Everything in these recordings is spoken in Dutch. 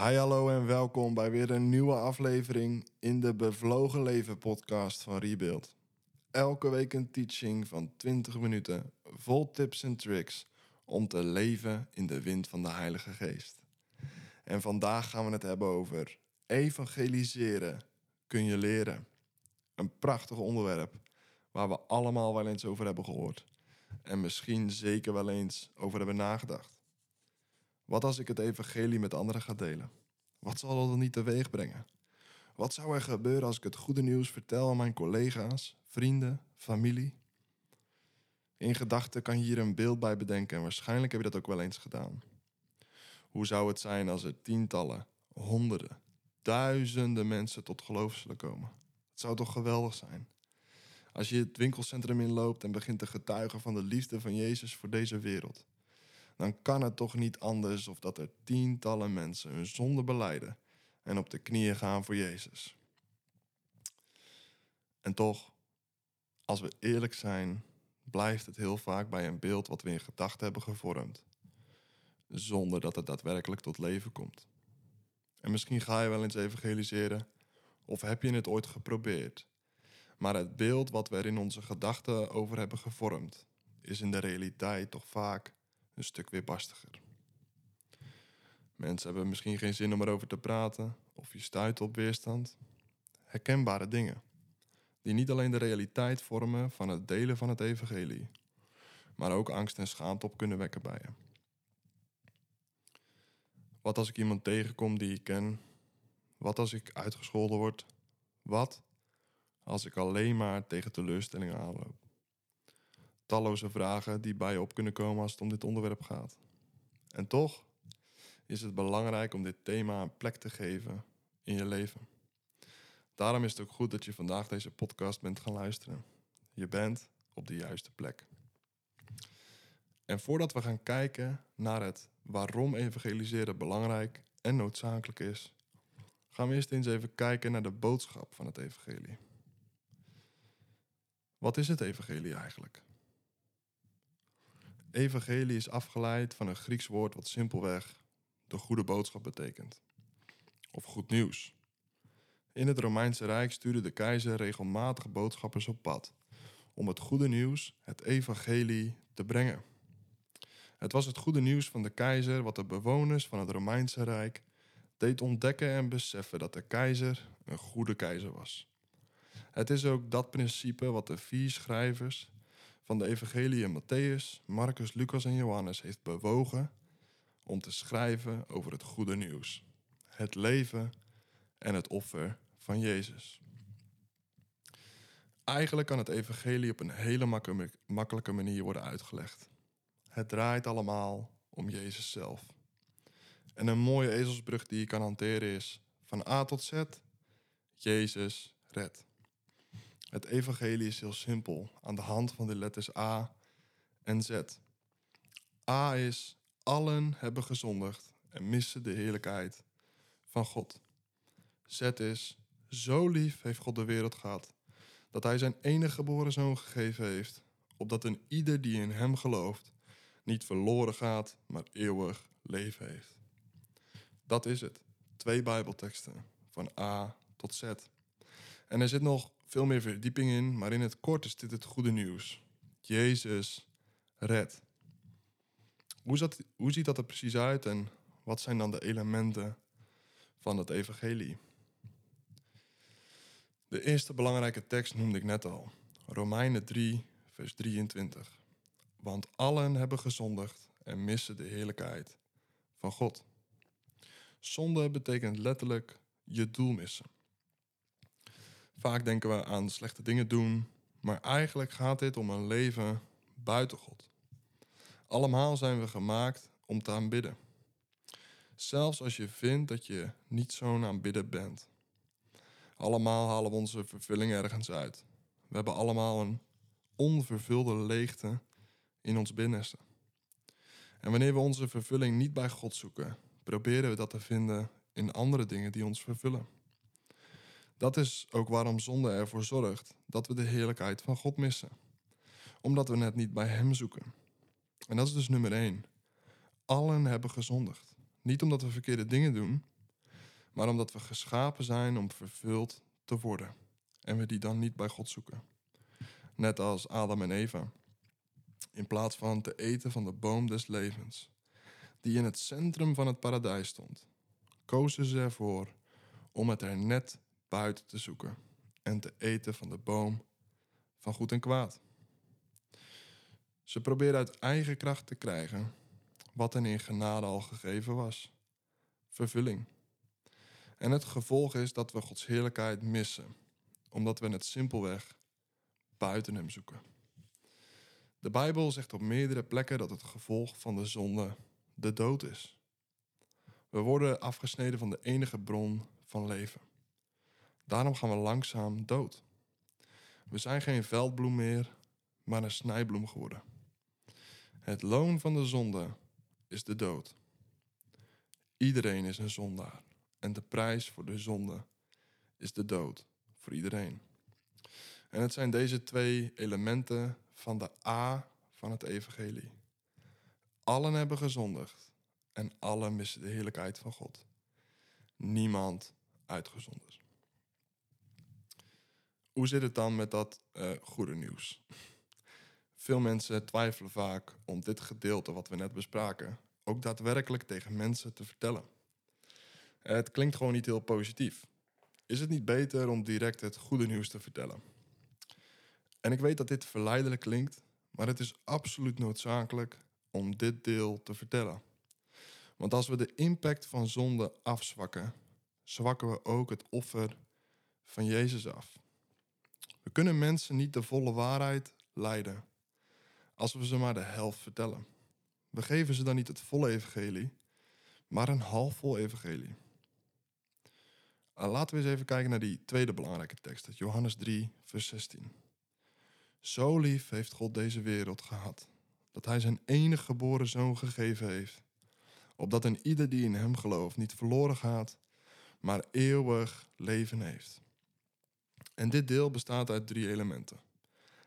Hi, hallo en welkom bij weer een nieuwe aflevering in de Bevlogen Leven podcast van Rebuild. Elke week een teaching van 20 minuten vol tips en tricks om te leven in de wind van de Heilige Geest. En vandaag gaan we het hebben over evangeliseren kun je leren. Een prachtig onderwerp waar we allemaal wel eens over hebben gehoord en misschien zeker wel eens over hebben nagedacht. Wat als ik het evangelie met anderen ga delen? Wat zal dat niet teweeg brengen? Wat zou er gebeuren als ik het goede nieuws vertel aan mijn collega's, vrienden, familie? In gedachten kan je hier een beeld bij bedenken en waarschijnlijk heb je dat ook wel eens gedaan. Hoe zou het zijn als er tientallen, honderden, duizenden mensen tot geloof zullen komen? Het zou toch geweldig zijn? Als je het winkelcentrum inloopt en begint te getuigen van de liefde van Jezus voor deze wereld dan kan het toch niet anders of dat er tientallen mensen hun zonde beleiden en op de knieën gaan voor Jezus. En toch, als we eerlijk zijn, blijft het heel vaak bij een beeld wat we in gedachten hebben gevormd, zonder dat het daadwerkelijk tot leven komt. En misschien ga je wel eens evangeliseren, of heb je het ooit geprobeerd. Maar het beeld wat we er in onze gedachten over hebben gevormd, is in de realiteit toch vaak een stuk weerbarstiger. Mensen hebben misschien geen zin om erover te praten of je stuit op weerstand. Herkenbare dingen, die niet alleen de realiteit vormen van het delen van het evangelie, maar ook angst en schaamte op kunnen wekken bij je. Wat als ik iemand tegenkom die ik ken? Wat als ik uitgescholden word? Wat als ik alleen maar tegen teleurstellingen aanloop? Talloze vragen die bij je op kunnen komen als het om dit onderwerp gaat. En toch is het belangrijk om dit thema een plek te geven in je leven. Daarom is het ook goed dat je vandaag deze podcast bent gaan luisteren. Je bent op de juiste plek. En voordat we gaan kijken naar het waarom evangeliseren belangrijk en noodzakelijk is, gaan we eerst eens even kijken naar de boodschap van het evangelie. Wat is het evangelie eigenlijk? Evangelie is afgeleid van een Grieks woord wat simpelweg de goede boodschap betekent. Of goed nieuws. In het Romeinse Rijk stuurde de keizer regelmatig boodschappers op pad om het goede nieuws, het evangelie, te brengen. Het was het goede nieuws van de keizer wat de bewoners van het Romeinse Rijk deed ontdekken en beseffen dat de keizer een goede keizer was. Het is ook dat principe wat de vier schrijvers van de evangelie Matthäus, Marcus, Lucas en Johannes heeft bewogen om te schrijven over het goede nieuws. Het leven en het offer van Jezus. Eigenlijk kan het evangelie op een hele makkelijke manier worden uitgelegd. Het draait allemaal om Jezus zelf. En een mooie ezelsbrug die je kan hanteren is van A tot Z, Jezus red. Het evangelie is heel simpel, aan de hand van de letters A en Z. A is, allen hebben gezondigd en missen de heerlijkheid van God. Z is, zo lief heeft God de wereld gehad, dat hij zijn enige geboren zoon gegeven heeft, opdat een ieder die in hem gelooft, niet verloren gaat, maar eeuwig leven heeft. Dat is het. Twee Bijbelteksten, van A tot Z. En er zit nog veel meer verdieping in, maar in het kort is dit het goede nieuws. Jezus red. Hoe, hoe ziet dat er precies uit en wat zijn dan de elementen van het evangelie? De eerste belangrijke tekst noemde ik net al. Romeinen 3, vers 23. Want allen hebben gezondigd en missen de heerlijkheid van God. Zonde betekent letterlijk je doel missen. Vaak denken we aan slechte dingen doen, maar eigenlijk gaat dit om een leven buiten God. Allemaal zijn we gemaakt om te aanbidden. Zelfs als je vindt dat je niet zo'n aanbidder bent. Allemaal halen we onze vervulling ergens uit. We hebben allemaal een onvervulde leegte in ons binnenste. En wanneer we onze vervulling niet bij God zoeken, proberen we dat te vinden in andere dingen die ons vervullen. Dat is ook waarom zonde ervoor zorgt dat we de heerlijkheid van God missen. Omdat we het niet bij Hem zoeken. En dat is dus nummer één. Allen hebben gezondigd. Niet omdat we verkeerde dingen doen, maar omdat we geschapen zijn om vervuld te worden en we die dan niet bij God zoeken. Net als Adam en Eva. In plaats van te eten van de boom des levens, die in het centrum van het paradijs stond, kozen ze ervoor om het er net buiten te zoeken en te eten van de boom van goed en kwaad. Ze probeerden uit eigen kracht te krijgen wat hen in genade al gegeven was: vervulling. En het gevolg is dat we Gods heerlijkheid missen, omdat we het simpelweg buiten Hem zoeken. De Bijbel zegt op meerdere plekken dat het gevolg van de zonde de dood is. We worden afgesneden van de enige bron van leven. Daarom gaan we langzaam dood. We zijn geen veldbloem meer, maar een snijbloem geworden. Het loon van de zonde is de dood. Iedereen is een zondaar en de prijs voor de zonde is de dood voor iedereen. En het zijn deze twee elementen van de A van het evangelie. Allen hebben gezondigd en allen missen de heerlijkheid van God. Niemand uitgezonderd. Hoe zit het dan met dat uh, goede nieuws? Veel mensen twijfelen vaak om dit gedeelte wat we net bespraken ook daadwerkelijk tegen mensen te vertellen. Het klinkt gewoon niet heel positief. Is het niet beter om direct het goede nieuws te vertellen? En ik weet dat dit verleidelijk klinkt, maar het is absoluut noodzakelijk om dit deel te vertellen. Want als we de impact van zonde afzwakken, zwakken we ook het offer van Jezus af. We kunnen mensen niet de volle waarheid leiden als we ze maar de helft vertellen. We geven ze dan niet het volle evangelie, maar een halfvol evangelie. Uh, laten we eens even kijken naar die tweede belangrijke tekst, Johannes 3, vers 16. Zo lief heeft God deze wereld gehad, dat Hij zijn enige geboren zoon gegeven heeft, opdat een ieder die in Hem gelooft niet verloren gaat, maar eeuwig leven heeft. En dit deel bestaat uit drie elementen.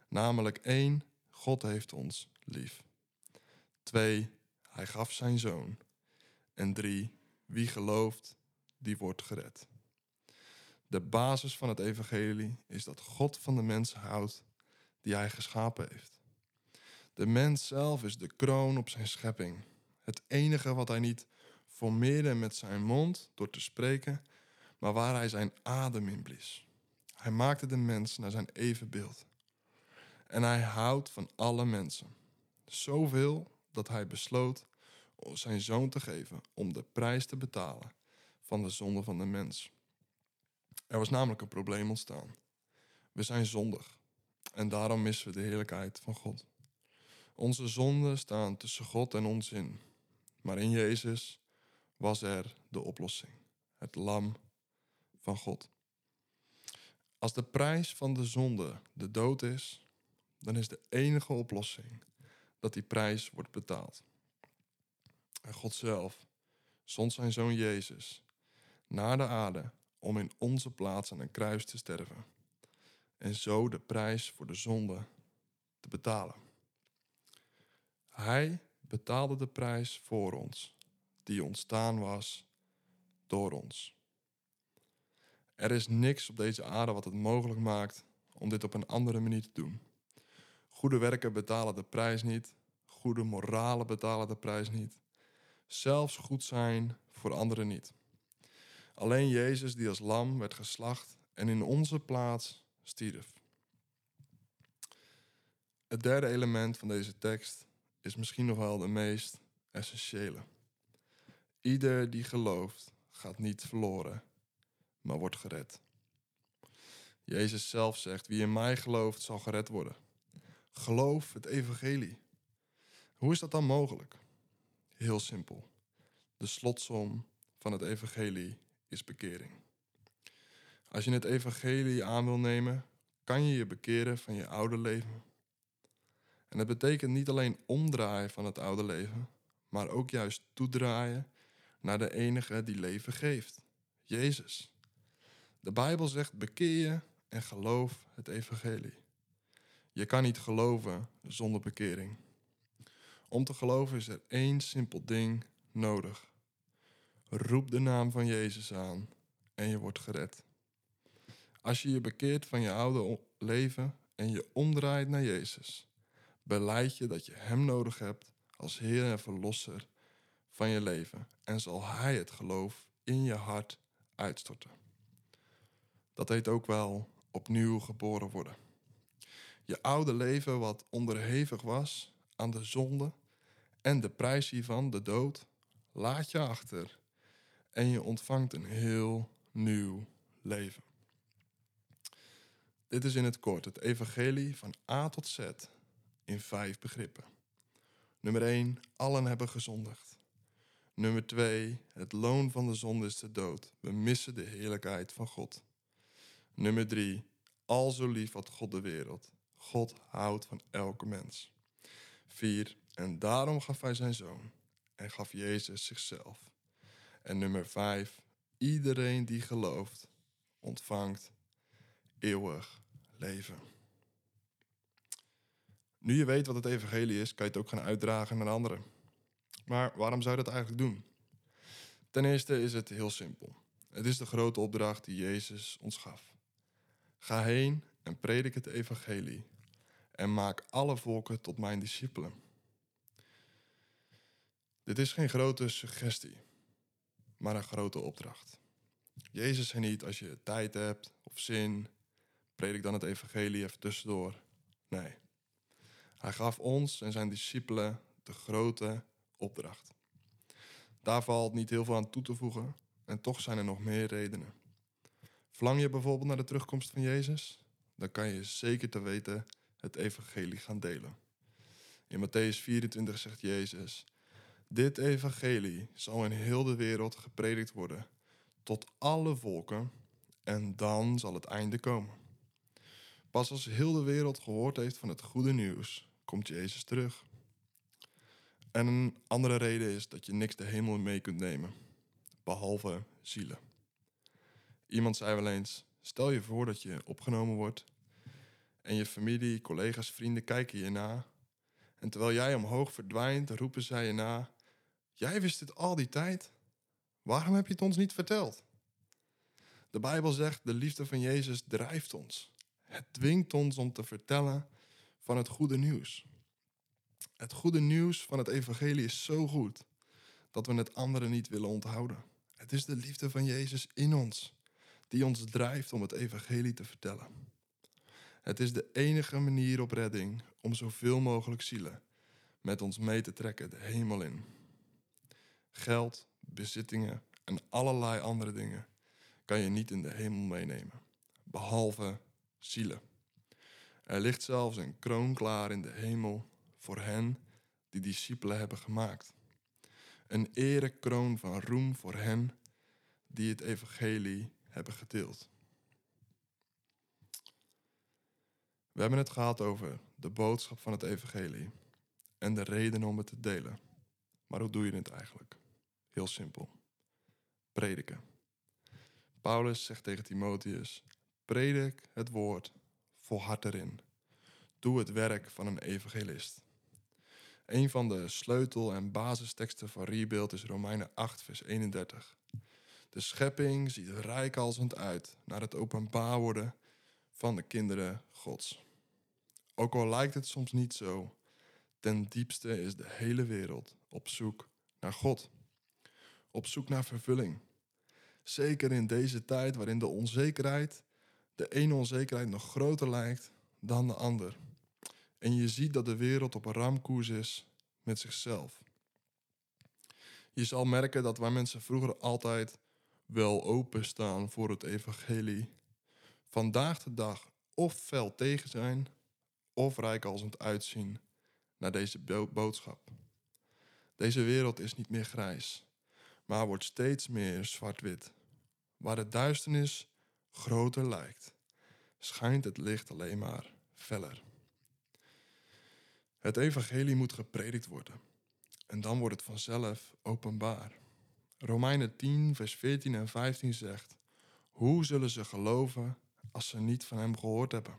Namelijk één, God heeft ons lief. Twee, hij gaf zijn zoon. En drie, wie gelooft, die wordt gered. De basis van het evangelie is dat God van de mens houdt die hij geschapen heeft. De mens zelf is de kroon op zijn schepping. Het enige wat hij niet formeerde met zijn mond door te spreken, maar waar hij zijn adem in blies. Hij maakte de mens naar zijn evenbeeld. En hij houdt van alle mensen. Zoveel dat hij besloot zijn zoon te geven om de prijs te betalen van de zonde van de mens. Er was namelijk een probleem ontstaan. We zijn zondig en daarom missen we de heerlijkheid van God. Onze zonden staan tussen God en ons in. Maar in Jezus was er de oplossing, het lam van God. Als de prijs van de zonde de dood is, dan is de enige oplossing dat die prijs wordt betaald. En God zelf zond zijn zoon Jezus naar de aarde om in onze plaats aan een kruis te sterven. En zo de prijs voor de zonde te betalen. Hij betaalde de prijs voor ons, die ontstaan was door ons. Er is niks op deze aarde wat het mogelijk maakt om dit op een andere manier te doen. Goede werken betalen de prijs niet. Goede moralen betalen de prijs niet. Zelfs goed zijn voor anderen niet. Alleen Jezus die als lam werd geslacht en in onze plaats stierf. Het derde element van deze tekst is misschien nog wel de meest essentiële. Ieder die gelooft gaat niet verloren, maar wordt gered. Jezus zelf zegt: Wie in mij gelooft, zal gered worden. Geloof het evangelie. Hoe is dat dan mogelijk? Heel simpel. De slotsom van het evangelie is bekering. Als je het evangelie aan wil nemen, kan je je bekeren van je oude leven. En dat betekent niet alleen omdraaien van het oude leven, maar ook juist toedraaien naar de enige die leven geeft, Jezus. De Bijbel zegt: bekeer je en geloof het evangelie. Je kan niet geloven zonder bekering. Om te geloven is er één simpel ding nodig. Roep de naam van Jezus aan en je wordt gered. Als je je bekeert van je oude leven en je omdraait naar Jezus, beleid je dat je Hem nodig hebt als Heer en Verlosser van je leven en zal Hij het geloof in je hart uitstorten. Dat heet ook wel opnieuw geboren worden. Je oude leven, wat onderhevig was aan de zonde en de prijs hiervan, de dood, laat je achter en je ontvangt een heel nieuw leven. Dit is in het kort het evangelie van A tot Z in vijf begrippen. Nummer 1, allen hebben gezondigd. Nummer 2, het loon van de zonde is de dood. We missen de heerlijkheid van God. Nummer 3, al zo lief had God de wereld. God houdt van elke mens. 4, en daarom gaf hij zijn zoon en gaf Jezus zichzelf. En nummer 5, iedereen die gelooft, ontvangt eeuwig leven. Nu je weet wat het evangelie is, kan je het ook gaan uitdragen naar anderen. Maar waarom zou je dat eigenlijk doen? Ten eerste is het heel simpel. Het is de grote opdracht die Jezus ons gaf. Ga heen en predik het evangelie en maak alle volken tot mijn discipelen. Dit is geen grote suggestie, maar een grote opdracht. Jezus zei niet als je tijd hebt of zin, predik dan het evangelie even tussendoor. Nee. Hij gaf ons en zijn discipelen de grote opdracht. Daar valt niet heel veel aan toe te voegen en toch zijn er nog meer redenen. Verlang je bijvoorbeeld naar de terugkomst van Jezus? Dan kan je zeker te weten het evangelie gaan delen. In Matthäus 24 zegt Jezus: Dit evangelie zal in heel de wereld gepredikt worden tot alle volken en dan zal het einde komen. Pas als heel de wereld gehoord heeft van het goede nieuws, komt Jezus terug. En een andere reden is dat je niks de hemel mee kunt nemen, behalve zielen. Iemand zei wel eens: stel je voor dat je opgenomen wordt en je familie, collega's, vrienden kijken je na. En terwijl jij omhoog verdwijnt, roepen zij je na: Jij wist het al die tijd? Waarom heb je het ons niet verteld? De Bijbel zegt: de liefde van Jezus drijft ons. Het dwingt ons om te vertellen van het goede nieuws. Het goede nieuws van het evangelie is zo goed dat we het anderen niet willen onthouden. Het is de liefde van Jezus in ons die ons drijft om het evangelie te vertellen. Het is de enige manier op redding om zoveel mogelijk zielen met ons mee te trekken de hemel in. Geld, bezittingen en allerlei andere dingen kan je niet in de hemel meenemen, behalve zielen. Er ligt zelfs een kroon klaar in de hemel voor hen die discipelen hebben gemaakt. Een erekroon van roem voor hen die het evangelie hebben gedeeld. We hebben het gehad over de boodschap van het evangelie en de reden om het te delen. Maar hoe doe je het eigenlijk? Heel simpel. Prediken. Paulus zegt tegen Timotheus: Predik het woord, volhard erin. Doe het werk van een evangelist. Een van de sleutel- en basisteksten van Rebuild is Romeinen 8, vers 31. De schepping ziet rijkalsend uit naar het openbaar worden van de kinderen Gods. Ook al lijkt het soms niet zo, ten diepste is de hele wereld op zoek naar God. Op zoek naar vervulling. Zeker in deze tijd waarin de onzekerheid, de ene onzekerheid nog groter lijkt dan de ander. En je ziet dat de wereld op een ramkoers is met zichzelf. Je zal merken dat waar mensen vroeger altijd wel openstaan voor het evangelie, vandaag de dag of fel tegen zijn of rijk als het uitzien naar deze boodschap. Deze wereld is niet meer grijs, maar wordt steeds meer zwart-wit. Waar de duisternis groter lijkt, schijnt het licht alleen maar feller. Het evangelie moet gepredikt worden en dan wordt het vanzelf openbaar. Romeinen 10, vers 14 en 15 zegt: Hoe zullen ze geloven als ze niet van hem gehoord hebben?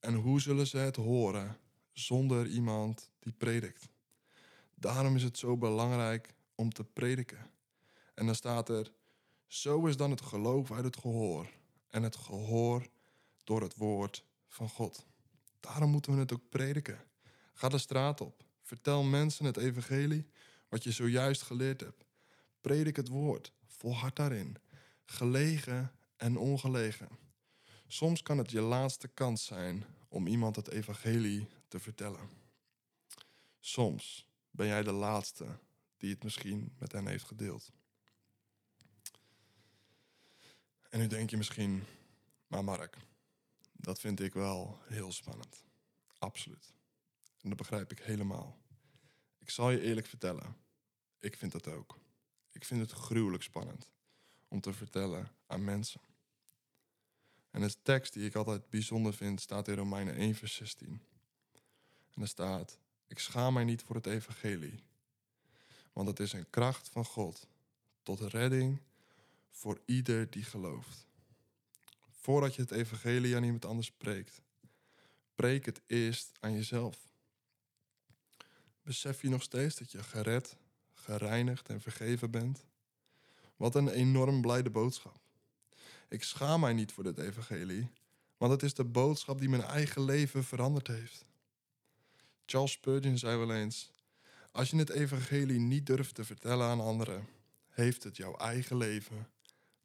En hoe zullen ze het horen zonder iemand die predikt? Daarom is het zo belangrijk om te prediken En dan staat er: Zo is dan het geloof uit het gehoor. En het gehoor door het woord van God. Daarom moeten we het ook prediken. Ga de straat op. Vertel mensen het evangelie, wat je zojuist geleerd hebt. Predik het woord. Volhard daarin. Gelegen en ongelegen. Soms kan het je laatste kans zijn om iemand het evangelie te vertellen. Soms ben jij de laatste die het misschien met hen heeft gedeeld. En nu denk je misschien, maar Mark, dat vind ik wel heel spannend. Absoluut. En dat begrijp ik helemaal. Ik zal je eerlijk vertellen, ik vind dat ook. Ik vind het gruwelijk spannend om te vertellen aan mensen. En de tekst die ik altijd bijzonder vind staat in Romeinen 1, vers 16. En er staat: Ik schaam mij niet voor het evangelie, want het is een kracht van God tot redding voor ieder die gelooft. Voordat je het evangelie aan iemand anders spreekt, preek het eerst aan jezelf. Besef je nog steeds dat je gered, gereinigd en vergeven bent? Wat een enorm blijde boodschap. Ik schaam mij niet voor dit evangelie, want het is de boodschap die mijn eigen leven veranderd heeft. Charles Spurgeon zei wel eens: Als je het evangelie niet durft te vertellen aan anderen, heeft het jouw eigen leven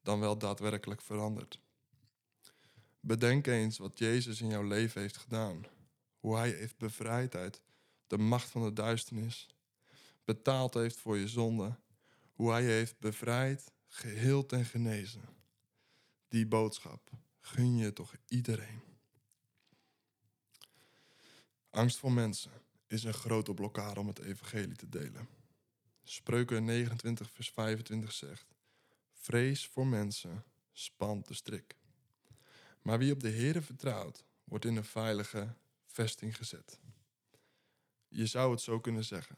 dan wel daadwerkelijk veranderd. Bedenk eens wat Jezus in jouw leven heeft gedaan. Hoe hij heeft bevrijd uit de macht van de duisternis. Betaald heeft voor je zonde. Hoe hij je heeft bevrijd, geheeld en genezen. Die boodschap gun je toch iedereen. Angst voor mensen is een grote blokkade om het evangelie te delen. Spreuken 29 vers 25 zegt: Vrees voor mensen spant de strik. Maar wie op de Heere vertrouwt, wordt in een veilige vesting gezet. Je zou het zo kunnen zeggen.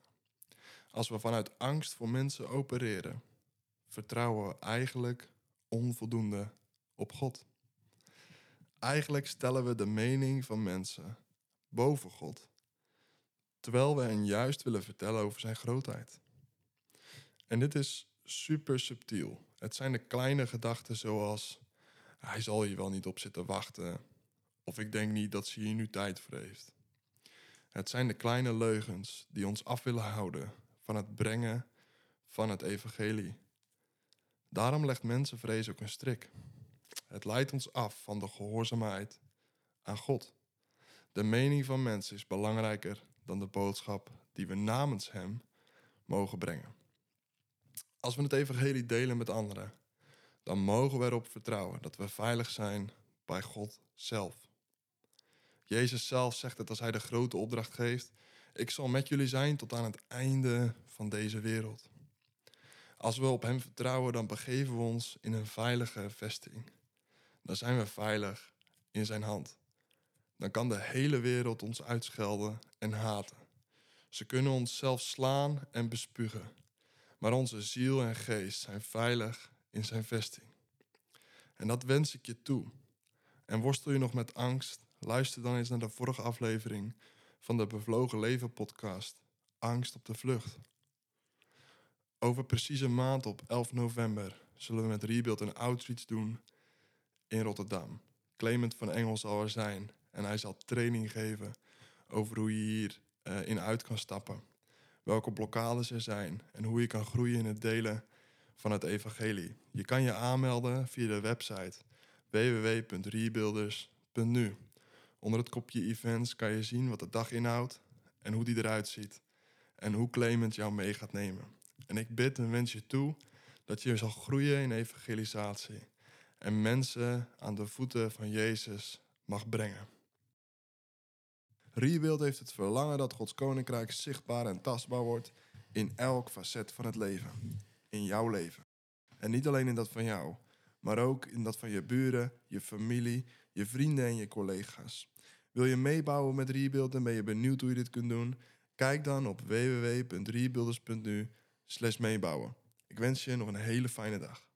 Als we vanuit angst voor mensen opereren, vertrouwen we eigenlijk onvoldoende op God. Eigenlijk stellen we de mening van mensen boven God, terwijl we hen juist willen vertellen over zijn grootheid. En dit is super subtiel. Het zijn de kleine gedachten zoals hij zal hier wel niet op zitten wachten. Of ik denk niet dat ze hier nu tijd voor heeft. Het zijn de kleine leugens die ons af willen houden van het brengen van het evangelie. Daarom legt mensenvrees ook een strik. Het leidt ons af van de gehoorzaamheid aan God. De mening van mensen is belangrijker dan de boodschap die we namens Hem mogen brengen. Als we het evangelie delen met anderen, dan mogen we erop vertrouwen dat we veilig zijn bij God zelf. Jezus zelf zegt het als hij de grote opdracht geeft: Ik zal met jullie zijn tot aan het einde van deze wereld. Als we op Hem vertrouwen, dan begeven we ons in een veilige vesting. Dan zijn we veilig in Zijn hand. Dan kan de hele wereld ons uitschelden en haten. Ze kunnen ons zelfs slaan en bespugen. Maar onze ziel en geest zijn veilig in zijn vesting. En dat wens ik je toe. En worstel je nog met angst? Luister dan eens naar de vorige aflevering van de Bevlogen Leven podcast. Angst op de vlucht. Over precies een maand op 11 november zullen we met Rebuild een outreach doen in Rotterdam. Clement van Engel zal er zijn en hij zal training geven over hoe je hierin uh, in uit kan stappen. Welke blokkades er zijn en hoe je kan groeien in het delen van het evangelie. Je kan je aanmelden via de website www.rebuilders.nu. Onder het kopje events kan je zien wat de dag inhoudt en hoe die eruit ziet. En hoe Clement jou mee gaat nemen. En ik bid en wens je toe dat je zal groeien in evangelisatie. En mensen aan de voeten van Jezus mag brengen. Rebuild heeft het verlangen dat Gods koninkrijk zichtbaar en tastbaar wordt in elk facet van het leven in jouw leven. En niet alleen in dat van jou, maar ook in dat van je buren, je familie, je vrienden en je collega's. Wil je meebouwen met Rebuild en ben je benieuwd hoe je dit kunt doen? Kijk dan op www.rebuilders.nu meebouwen. Ik wens je nog een hele fijne dag.